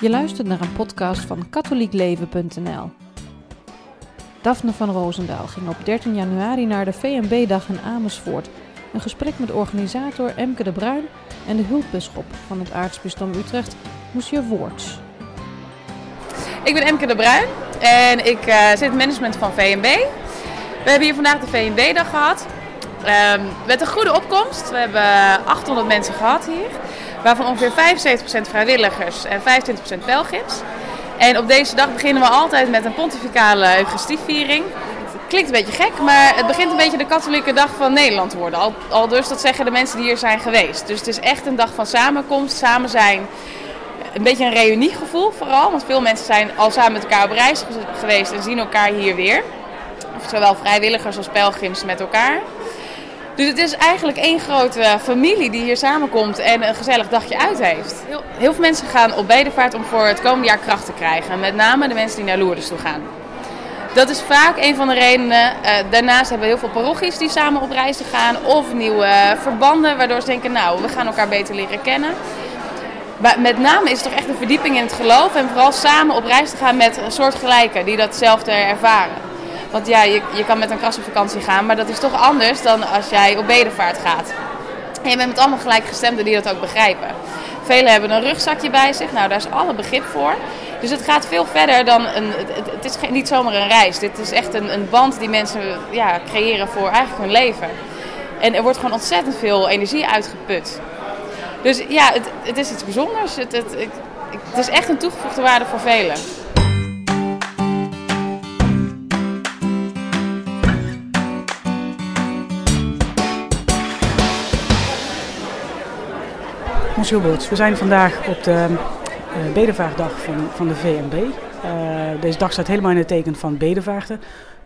Je luistert naar een podcast van katholiekleven.nl. Daphne van Roosendaal ging op 13 januari naar de VNB-dag in Amersfoort. Een gesprek met organisator Emke de Bruin en de hulpbisschop van het aartsbisdom Utrecht, Monsieur Woorts. Ik ben Emke de Bruin en ik uh, zit management van VNB. We hebben hier vandaag de VNB-dag gehad. Um, met een goede opkomst. We hebben 800 mensen gehad hier. Waarvan ongeveer 75% vrijwilligers en 25% pelgrims. En op deze dag beginnen we altijd met een pontificale Eucharistieviering. Klinkt een beetje gek, maar het begint een beetje de katholieke dag van Nederland te worden. Al, al dus dat zeggen de mensen die hier zijn geweest. Dus het is echt een dag van samenkomst, samen zijn. Een beetje een reuniegevoel vooral, want veel mensen zijn al samen met elkaar op reis geweest en zien elkaar hier weer. Zowel vrijwilligers als pelgrims met elkaar. Dus het is eigenlijk één grote familie die hier samenkomt en een gezellig dagje uit heeft. Heel, heel veel mensen gaan op bedevaart om voor het komende jaar kracht te krijgen. Met name de mensen die naar Lourdes toe gaan. Dat is vaak een van de redenen. Uh, daarnaast hebben we heel veel parochies die samen op reis gaan. Of nieuwe verbanden waardoor ze denken, nou, we gaan elkaar beter leren kennen. Maar met name is het toch echt een verdieping in het geloof. En vooral samen op reis te gaan met soortgelijken die datzelfde ervaren. Want ja, je, je kan met een kras op vakantie gaan, maar dat is toch anders dan als jij op bedevaart gaat. En je bent met allemaal gelijkgestemden die dat ook begrijpen. Velen hebben een rugzakje bij zich, nou daar is alle begrip voor. Dus het gaat veel verder dan een. Het, is niet zomaar een reis. Dit is echt een, een band die mensen ja, creëren voor eigenlijk hun leven. En er wordt gewoon ontzettend veel energie uitgeput. Dus ja, het, het is iets bijzonders. Het, het is echt een toegevoegde waarde voor velen. We zijn vandaag op de uh, bedevaartdag van, van de VNB. Uh, deze dag staat helemaal in het teken van bedevaarten.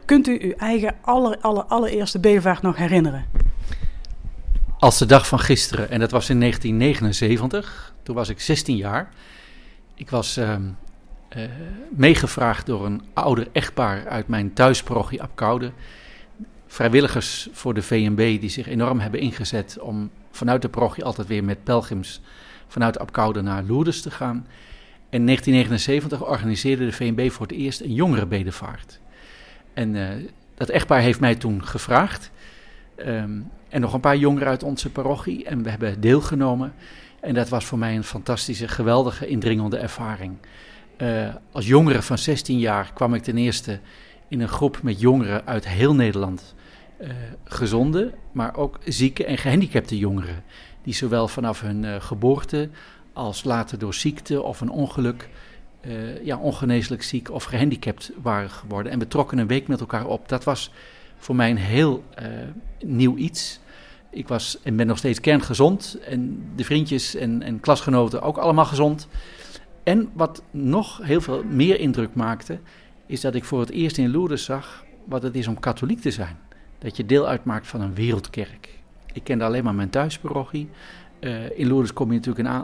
Kunt u uw eigen aller, aller, allereerste bedevaart nog herinneren? Als de dag van gisteren, en dat was in 1979. Toen was ik 16 jaar. Ik was uh, meegevraagd door een ouder echtpaar uit mijn thuisparochie Apkoude. Vrijwilligers voor de VNB die zich enorm hebben ingezet om vanuit de parochie altijd weer met pelgrims vanuit Apkoude naar Lourdes te gaan. In 1979 organiseerde de VNB voor het eerst een jongerenbedevaart. En uh, dat echtpaar heeft mij toen gevraagd. Um, en nog een paar jongeren uit onze parochie. En we hebben deelgenomen. En dat was voor mij een fantastische, geweldige, indringende ervaring. Uh, als jongere van 16 jaar kwam ik ten eerste in een groep met jongeren uit heel Nederland gezonde, maar ook zieke en gehandicapte jongeren. Die zowel vanaf hun uh, geboorte als later door ziekte of een ongeluk uh, ja, ongeneeslijk ziek of gehandicapt waren geworden. En we trokken een week met elkaar op. Dat was voor mij een heel nieuw iets. Ik was en ben nog steeds kerngezond. En de vriendjes en, en klasgenoten ook allemaal gezond. En wat nog heel veel meer indruk maakte, is dat ik voor het eerst in Lourdes zag wat het is om katholiek te zijn dat je deel uitmaakt van een wereldkerk. Ik kende alleen maar mijn thuisparochie. Uh, in Lourdes kom je natuurlijk uh,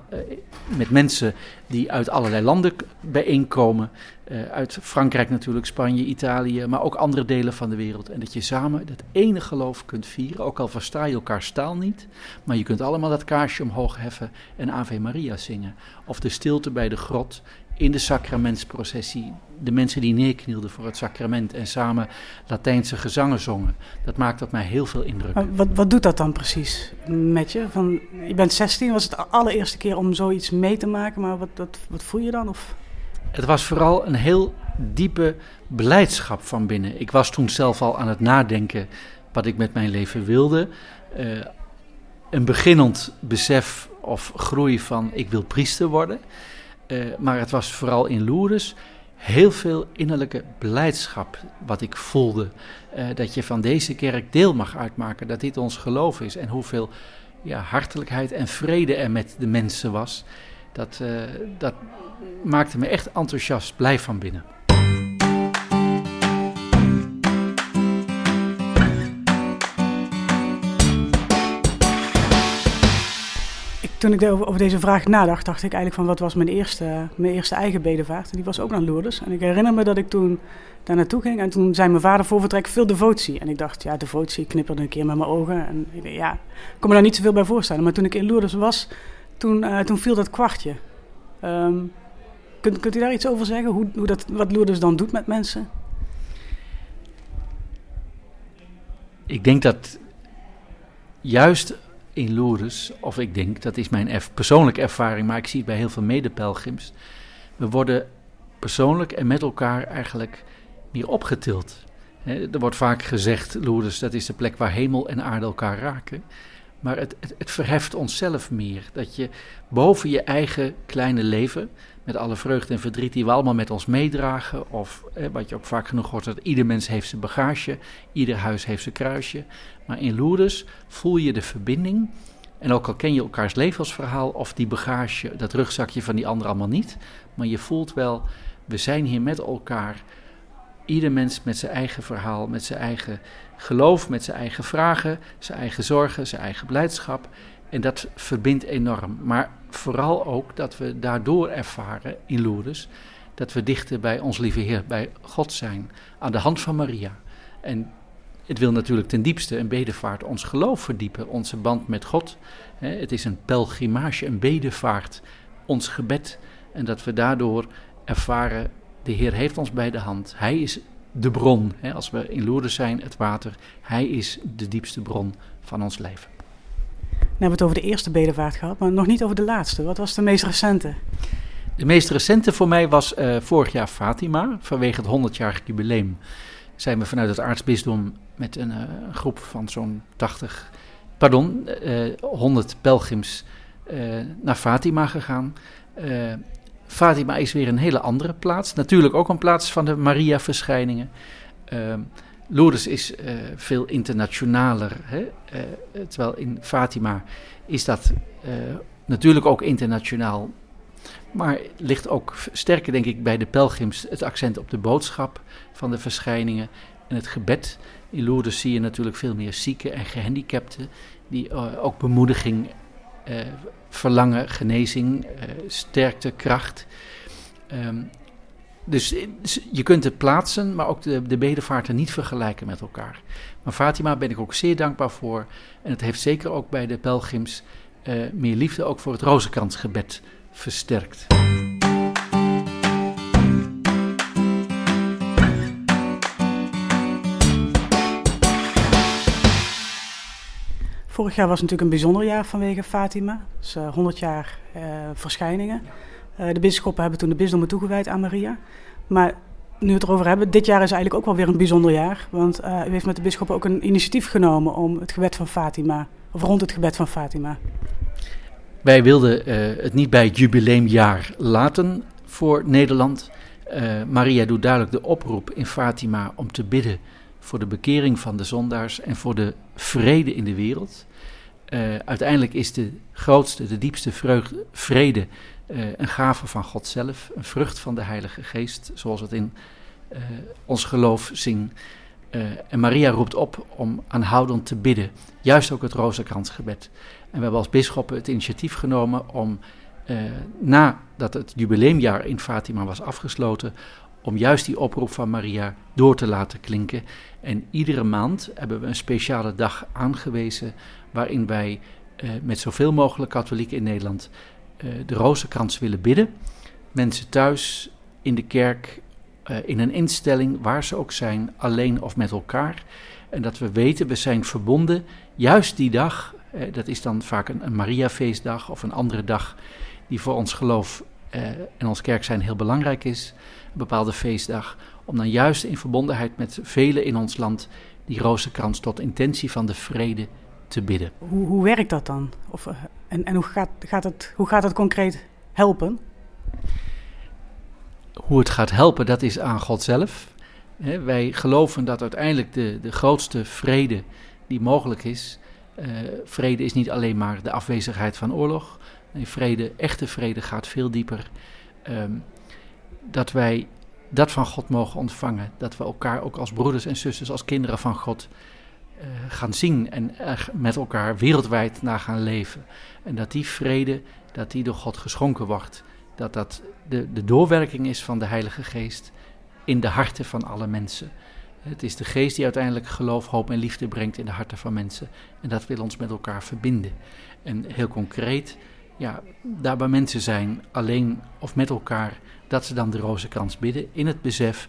met mensen die uit allerlei landen bijeenkomen. Uh, uit Frankrijk natuurlijk, Spanje, Italië, maar ook andere delen van de wereld. En dat je samen dat ene geloof kunt vieren, ook al versta je elkaar taal niet. Maar je kunt allemaal dat kaarsje omhoog heffen en Ave Maria zingen. Of de stilte bij de grot in de sacramentsprocessie de mensen die neerknielden voor het sacrament en samen Latijnse gezangen zongen. Dat maakt op mij heel veel indruk. Maar wat, wat doet dat dan precies met je? Van, je bent 16, was het de allereerste keer om zoiets mee te maken, maar wat, wat, wat voel je dan? Of? Het was vooral een heel diepe beleidschap van binnen. Ik was toen zelf al aan het nadenken wat ik met mijn leven wilde. Uh, een beginnend besef of groei van ik wil priester worden. Uh, maar het was vooral in Lourdes heel veel innerlijke blijdschap wat ik voelde. Uh, dat je van deze kerk deel mag uitmaken, dat dit ons geloof is. En hoeveel ja, hartelijkheid en vrede er met de mensen was. Dat, uh, dat maakte me echt enthousiast, blij van binnen. Toen ik over deze vraag nadacht, dacht ik eigenlijk van wat was mijn eerste, mijn eerste eigen bedevaart. Die was ook naar Lourdes. En ik herinner me dat ik toen daar naartoe ging. En toen zei mijn vader voor vertrek veel devotie. En ik dacht, ja, devotie, ik knipperde een keer met mijn ogen. En ik ja, ik kon me daar niet zoveel bij voorstellen. Maar toen ik in Lourdes was, toen, uh, toen viel dat kwartje. Um, Kunt, kunt u daar iets over zeggen? Hoe, hoe dat, wat Lourdes dan doet met mensen? Ik denk dat juist in Lourdes, of ik denk, dat is mijn persoonlijke ervaring, maar ik zie het bij heel veel medepelgrims. We worden persoonlijk en met elkaar eigenlijk meer opgetild. er wordt vaak gezegd, Lourdes, dat is de plek waar hemel en aarde elkaar raken. Maar het, het, verheft onszelf meer. Dat je boven je eigen kleine leven, met alle vreugde en verdriet die we allemaal met ons meedragen, of wat je ook vaak genoeg hoort, dat ieder mens heeft zijn bagage, ieder huis heeft zijn kruisje. Maar in Lourdes voel je de verbinding. En ook al ken je elkaars levensverhaal of die bagage, dat rugzakje van die ander allemaal niet, maar je voelt wel, we zijn hier met elkaar. Ieder mens met zijn eigen verhaal, met zijn eigen geloof, met zijn eigen vragen, zijn eigen zorgen, zijn eigen blijdschap. En dat verbindt enorm. Maar vooral ook dat we daardoor ervaren in Lourdes dat we dichter bij ons lieve Heer, bij God zijn, aan de hand van Maria. En het wil natuurlijk ten diepste een bedevaart ons geloof verdiepen, onze band met God. Het is een pelgrimage, een bedevaart, ons gebed. En dat we daardoor ervaren, de Heer heeft ons bij de hand. Hij is de bron. Als we in Lourdes zijn, het water. Hij is de diepste bron van ons leven. We hebben het over de eerste bedevaart gehad, maar nog niet over de laatste. Wat was de meest recente? De meest recente voor mij was uh, vorig jaar Fatima. Vanwege het 100-jarig jubileum zijn we vanuit het aartsbisdom met een uh, groep van zo'n 80, pardon, uh, eh, 100 pelgrims naar Fatima gegaan. Fatima is weer een hele andere plaats. Natuurlijk ook een plaats van de Maria-verschijningen. Lourdes is uh, veel internationaler. Hè? Uh, terwijl in Fatima is dat natuurlijk ook internationaal. Maar ligt ook sterker, denk ik, bij de pelgrims het accent op de boodschap van de verschijningen en het gebed. In Lourdes zie je natuurlijk veel meer zieken en gehandicapten die ook bemoediging, verlangen, genezing, sterkte, kracht. Um, dus, dus, je kunt het plaatsen, maar ook de, de bedevaarten niet vergelijken met elkaar. Maar Fatima ben ik ook zeer dankbaar voor. En het heeft zeker ook bij de pelgrims meer liefde ook voor het rozenkransgebed versterkt. Vorig jaar was natuurlijk een bijzonder jaar vanwege Fatima. Dus uh, 100 jaar uh, verschijningen. Uh, de bisschoppen hebben toen de bisdommen toegewijd aan Maria. Maar nu we het erover hebben, dit jaar is eigenlijk ook wel weer een bijzonder jaar. Want uh, u heeft met de bisschoppen ook een initiatief genomen om het gebed van Fatima, of rond het gebed van Fatima. Wij wilden uh, het niet bij het jubileumjaar laten voor Nederland. Maria doet duidelijk de oproep in Fatima om te bidden voor de bekering van de zondaars en voor de vrede in de wereld. uiteindelijk is de grootste, de diepste vreugde, vrede uh, een gave van God zelf, een vrucht van de Heilige Geest, zoals we het in uh, ons geloof zien. En Maria roept op om aanhoudend te bidden, juist ook het rozenkransgebed. En we hebben als bisschoppen het initiatief genomen om, nadat het jubileumjaar in Fatima was afgesloten, om juist die oproep van Maria door te laten klinken. En iedere maand hebben we een speciale dag aangewezen waarin wij met zoveel mogelijk katholieken in Nederland uh, de rozenkrans willen bidden. Mensen thuis, in de kerk, uh, in een instelling, waar ze ook zijn, alleen of met elkaar. En dat we weten, we zijn verbonden, juist die dag, uh, dat is dan vaak een, een Maria-feestdag of een andere dag, die voor ons geloof en ons kerk zijn heel belangrijk is, bepaalde feestdag, om dan juist in verbondenheid met velen in ons land die rozenkrans tot intentie van de vrede te bidden. Hoe, hoe werkt dat dan? Of, eh, en en hoe, gaat, gaat het, hoe gaat het concreet helpen? Hoe het gaat helpen, dat is aan God zelf. wij geloven dat uiteindelijk de, de grootste vrede die mogelijk is. Uh, vrede is niet alleen maar de afwezigheid van oorlog. Nee, vrede, echte vrede gaat veel dieper. Um, dat wij dat van God mogen ontvangen. Dat we elkaar ook als broeders en zusters, als kinderen van God uh, gaan zien en met elkaar wereldwijd naar gaan leven. En dat die vrede, dat die door God geschonken wordt. Dat dat de, de doorwerking is van de Heilige Geest in de harten van alle mensen. Het is de geest die uiteindelijk geloof, hoop en liefde brengt in de harten van mensen. En dat wil ons met elkaar verbinden. En heel concreet ja, daar waar mensen zijn, alleen of met elkaar, dat ze dan de rozenkrans bidden. In het besef,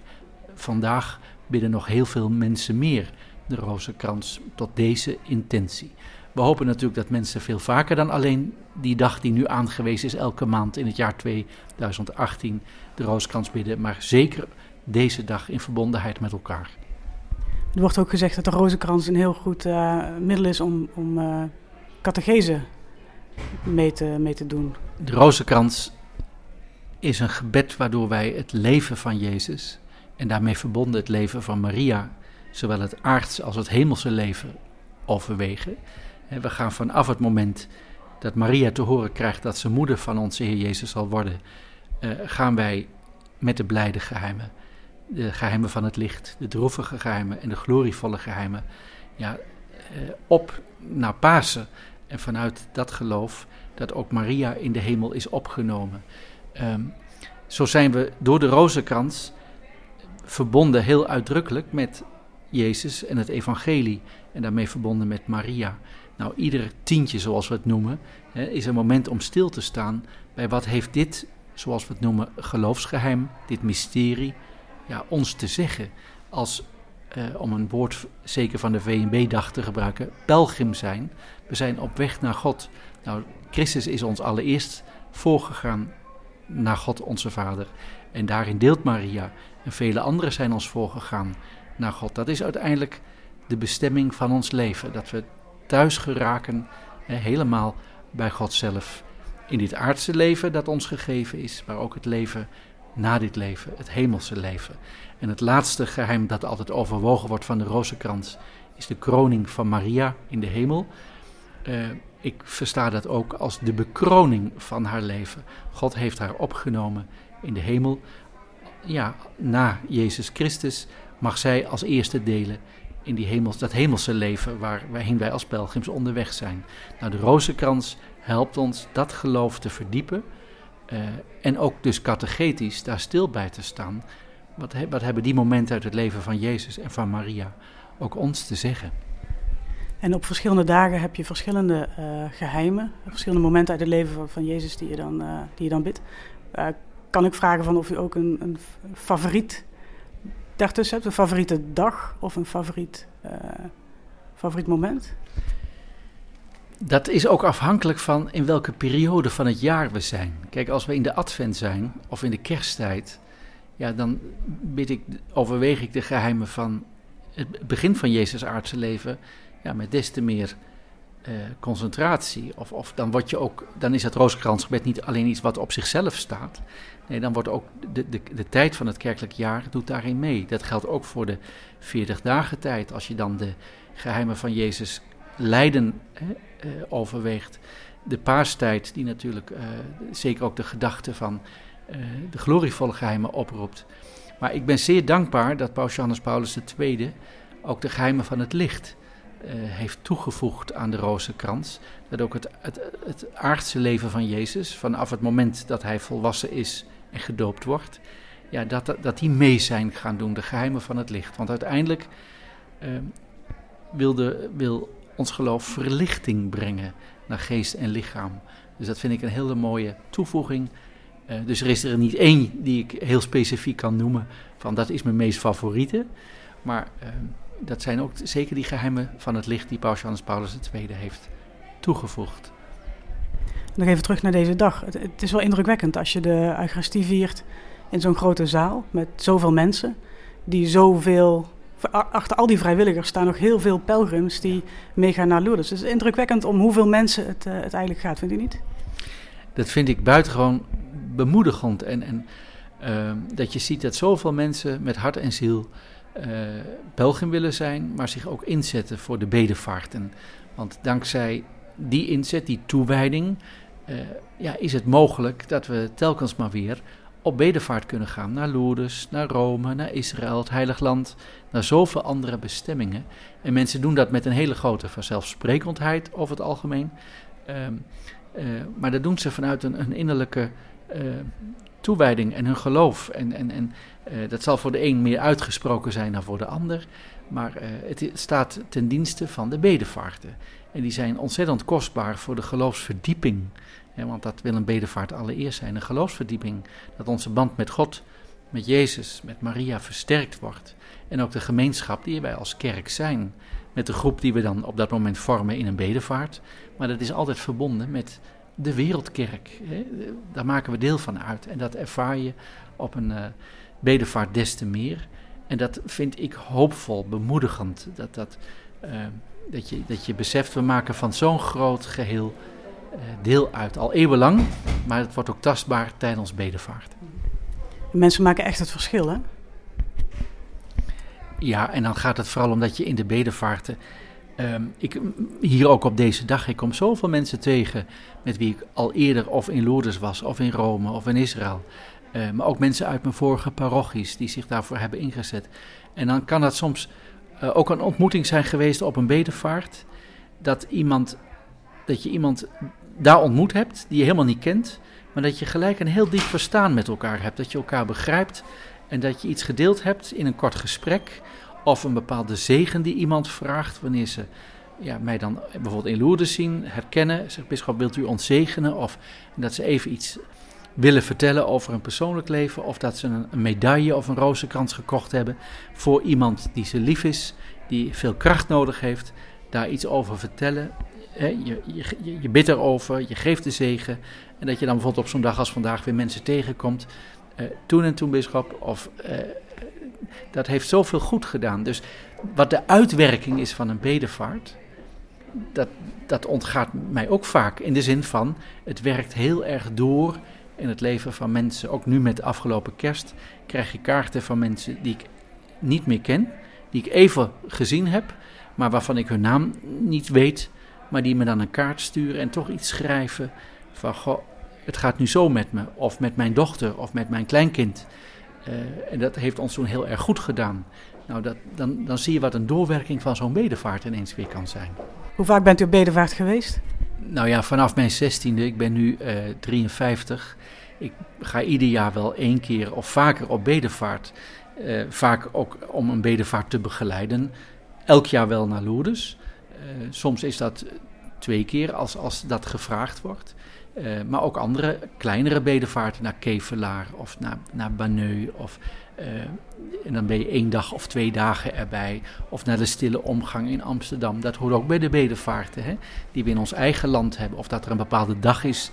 vandaag bidden nog heel veel mensen meer de rozenkrans tot deze intentie. We hopen natuurlijk dat mensen veel vaker dan alleen die dag die nu aangewezen is, elke maand in het jaar 2018, de rozenkrans bidden, maar zeker deze dag in verbondenheid met elkaar. Er wordt ook gezegd dat de rozenkrans een heel goed uh, middel is om, om uh, catechese mee te, te doen. De rozenkrans is een gebed waardoor wij het leven van Jezus en daarmee verbonden het leven van Maria, zowel het aardse als het hemelse leven, overwegen. We gaan vanaf het moment dat Maria te horen krijgt dat ze moeder van onze Heer Jezus zal worden, uh, gaan wij met de blijde geheimen, de geheimen van het licht, de droevige geheimen en de glorievolle geheimen, ja, uh, op naar Pasen. En vanuit dat geloof dat ook Maria in de hemel is opgenomen. Um, zo zijn we door de rozenkrans verbonden heel uitdrukkelijk met Jezus en het evangelie en daarmee verbonden met Maria. Nou, ieder tientje, zoals we het noemen, hè, is een moment om stil te staan bij wat heeft dit, zoals we het noemen, geloofsgeheim, dit mysterie, ja, ons te zeggen. Als, eh, om een woord zeker van de VNB-dag te gebruiken, pelgrim zijn. We zijn op weg naar God. Nou, Christus is ons allereerst voorgegaan naar God onze Vader. En daarin deelt Maria en vele anderen zijn ons voorgegaan naar God. Dat is uiteindelijk de bestemming van ons leven. Dat we thuis geraken, helemaal bij God zelf. In dit aardse leven dat ons gegeven is, maar ook het leven na dit leven, het hemelse leven. En het laatste geheim dat altijd overwogen wordt van de rozenkrans is de kroning van Maria in de hemel. Uh, ik versta dat ook als de bekroning van haar leven. God heeft haar opgenomen in de hemel. Ja, na Jezus Christus mag zij als eerste delen in die hemels, dat hemelse leven waar, waarheen wij als pelgrims onderweg zijn. Nou, de rozenkrans helpt ons dat geloof te verdiepen uh, en ook dus catechetisch daar stil bij te staan. Wat, wat hebben die momenten uit het leven van Jezus en van Maria ook ons te zeggen? En op verschillende dagen heb je verschillende uh, geheimen, verschillende momenten uit het leven van, van Jezus die je dan, uh, die je dan bidt. Kan ik vragen van of u ook een, een favoriet daartussen hebt, een favoriete dag of een favoriet, favoriet moment? Dat is ook afhankelijk van in welke periode van het jaar we zijn. Kijk, als we in de advent zijn of in de kersttijd, ja, dan bid ik, overweeg ik de geheimen van het begin van Jezus' aardse leven ja, met des te meer uh, concentratie. Of, of dan, word je ook, dan is het Rozenkransgebed niet alleen iets wat op zichzelf staat. Nee, dan wordt ook de, de, de tijd van het kerkelijk jaar doet daarin mee. Dat geldt ook voor de 40 dagen tijd. Als je dan de geheimen van Jezus lijden hè, uh, overweegt. De paastijd, die natuurlijk uh, zeker ook de gedachte van de glorievolle geheimen oproept. Maar ik ben zeer dankbaar dat Paus Johannes Paulus II ook de geheimen van het licht heeft toegevoegd aan de rozenkrans. Dat ook het, het, het aardse leven van Jezus, vanaf het moment dat hij volwassen is en gedoopt wordt, ja, dat, dat die mee zijn gaan doen, de geheimen van het licht. Want uiteindelijk uh, wil, de, wil ons geloof verlichting brengen naar geest en lichaam. Dus dat vind ik een hele mooie toevoeging. Uh, dus er is er niet één die ik heel specifiek kan noemen van dat is mijn meest favoriete. Maar uh, dat zijn ook zeker die geheimen van het licht die Paus Johannes Paulus II heeft toegevoegd. Nog even terug naar deze dag. Het, het is wel indrukwekkend als je de Eucharistie viert in zo'n grote zaal met zoveel mensen die zoveel. Achter al die vrijwilligers staan nog heel veel pelgrims die meegaan naar Lourdes. Dus het is indrukwekkend om hoeveel mensen het, uh, het eigenlijk gaat, vindt u niet? Dat vind ik buitengewoon bemoedigend. En, en uh, dat je ziet dat zoveel mensen met hart en ziel uh, pelgrim willen zijn, maar zich ook inzetten voor de bedevaarten. Want dankzij die inzet, die toewijding, uh, ja, is het mogelijk dat we telkens maar weer op bedevaart kunnen gaan naar Lourdes, naar Rome, naar Israël, het Heilig Land, naar zoveel andere bestemmingen. En mensen doen dat met een hele grote vanzelfsprekendheid over het algemeen. Uh, uh, maar dat doen ze vanuit een, een innerlijke toewijding en hun geloof. En, en, en uh, dat zal voor de een meer uitgesproken zijn dan voor de ander. Maar het staat ten dienste van de bedevaarten. En die zijn ontzettend kostbaar voor de geloofsverdieping want dat wil een bedevaart allereerst zijn, een geloofsverdieping. Dat onze band met God, met Jezus, met Maria versterkt wordt. En ook de gemeenschap die wij als kerk zijn. Met de groep die we dan op dat moment vormen in een bedevaart. Maar dat is altijd verbonden met de wereldkerk. Daar maken we deel van uit. En dat ervaar je op een uh, bedevaart des te meer. En dat vind ik hoopvol, bemoedigend. Dat, dat, uh, dat, je, dat je beseft, we maken van zo'n groot geheel deel uit. Al eeuwenlang, maar het wordt ook tastbaar tijdens bedevaart. Mensen maken echt het verschil, hè? Ja, en dan gaat het vooral omdat je in de bedevaarten. Um, ik, hier ook op deze dag, ik kom zoveel mensen tegen met wie ik al eerder of in Lourdes was, of in Rome, of in Israël. Uh, maar ook mensen uit mijn vorige parochies die zich daarvoor hebben ingezet. En dan kan dat soms uh, ook een ontmoeting zijn geweest op een bedevaart. Dat, iemand, dat je iemand daar ontmoet hebt die je helemaal niet kent. Maar dat je gelijk een heel diep verstaan met elkaar hebt. Dat je elkaar begrijpt en dat je iets gedeeld hebt in een kort gesprek. Of een bepaalde zegen die iemand vraagt wanneer ze ja, mij dan bijvoorbeeld in Lourdes zien, herkennen. Zegt bisschop, wilt u ons zegenen? Of dat ze even iets willen vertellen over een persoonlijk leven. Of dat ze een medaille of een rozenkrans gekocht hebben voor iemand die ze lief is, die veel kracht nodig heeft. Daar iets over vertellen. Je, je, je bidt erover, je geeft de zegen. En dat je dan bijvoorbeeld op zo'n dag als vandaag weer mensen tegenkomt. Uh, toen en toen bisschop, of uh, dat heeft zoveel goed gedaan. Dus wat de uitwerking is van een bedevaart, dat, dat ontgaat mij ook vaak. In de zin van, het werkt heel erg door in het leven van mensen. Ook nu met de afgelopen kerst krijg je kaarten van mensen die ik niet meer ken, die ik even gezien heb, maar waarvan ik hun naam niet weet, maar die me dan een kaart sturen en toch iets schrijven van, goh, het gaat nu zo met me, of met mijn dochter, of met mijn kleinkind. Uh, en dat heeft ons toen heel erg goed gedaan. Nou, dat, dan, dan zie je wat een doorwerking van zo'n bedevaart ineens weer kan zijn. Hoe vaak bent u op bedevaart geweest? Nou ja, vanaf mijn zestiende, ik ben nu uh, 53. Ik ga ieder jaar wel één keer of vaker op bedevaart. Uh, vaak ook om een bedevaart te begeleiden. Elk jaar wel naar Lourdes. Uh, soms is dat twee keer als, als dat gevraagd wordt. Uh, maar ook andere kleinere bedevaarten naar Kevelaar of naar, naar Banneu. Of, uh, en dan ben je één dag of twee dagen erbij. Of naar de stille omgang in Amsterdam. Dat hoort ook bij de bedevaarten hè, die we in ons eigen land hebben. Of dat er een bepaalde dag is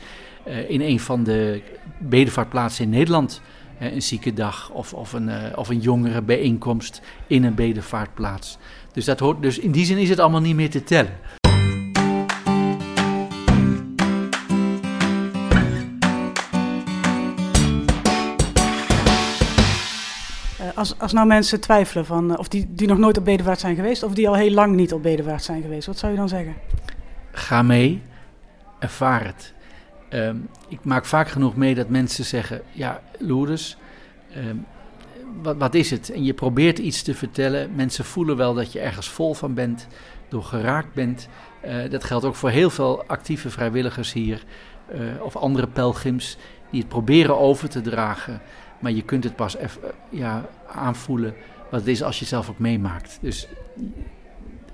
in een van de bedevaartplaatsen in Nederland. een ziekendag of, of, een, of een jongere bijeenkomst in een bedevaartplaats. Dus, dat hoort, dus in die zin is het allemaal niet meer te tellen. Als, als nou mensen twijfelen van, of die, die nog nooit op bedevaart zijn geweest, of die al heel lang niet op bedevaart zijn geweest, wat zou je dan zeggen? Ga mee, ervaar het. Um, ik maak vaak genoeg mee dat mensen zeggen, ja, Lourdes, um, wat, wat is het? En je probeert iets te vertellen, mensen voelen wel dat je ergens vol van bent, door geraakt bent. Uh, dat geldt ook voor heel veel actieve vrijwilligers hier, uh, of andere pelgrims, die het proberen over te dragen. Maar je kunt het pas even ja, aanvoelen wat het is als je het zelf ook meemaakt. Dus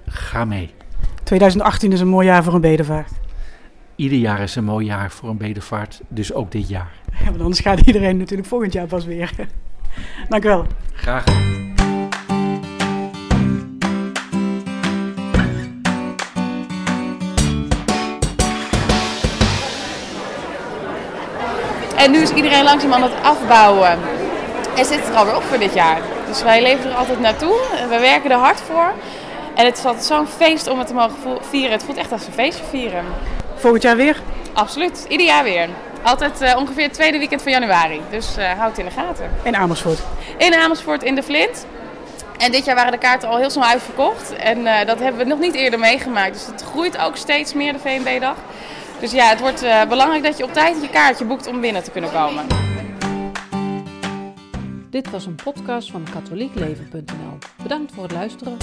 ga mee. 2018 is een mooi jaar voor een bedevaart. Ieder jaar is een mooi jaar voor een bedevaart, dus ook dit jaar. Ja, want anders gaat iedereen natuurlijk volgend jaar pas weer. Dank u wel. Graag. En nu is iedereen langzaam aan het afbouwen. En zit er alweer op voor dit jaar. Dus wij leven er altijd naartoe. We werken er hard voor. En het is altijd zo'n feest om het te mogen vieren. Het voelt echt als een feestje vieren. Volgend jaar weer? Absoluut. Ieder jaar weer. Altijd uh, ongeveer het tweede weekend van januari. Dus uh, houd het in de gaten. In Amersfoort? In Amersfoort in de Flint. En dit jaar waren de kaarten al heel snel uitverkocht. En uh, dat hebben we nog niet eerder meegemaakt. Dus het groeit ook steeds meer, de VNB-dag. Dus ja, het wordt uh, belangrijk dat je op tijd je kaartje boekt om binnen te kunnen komen. Dit was een podcast van katholiekleven.nl. Bedankt voor het luisteren.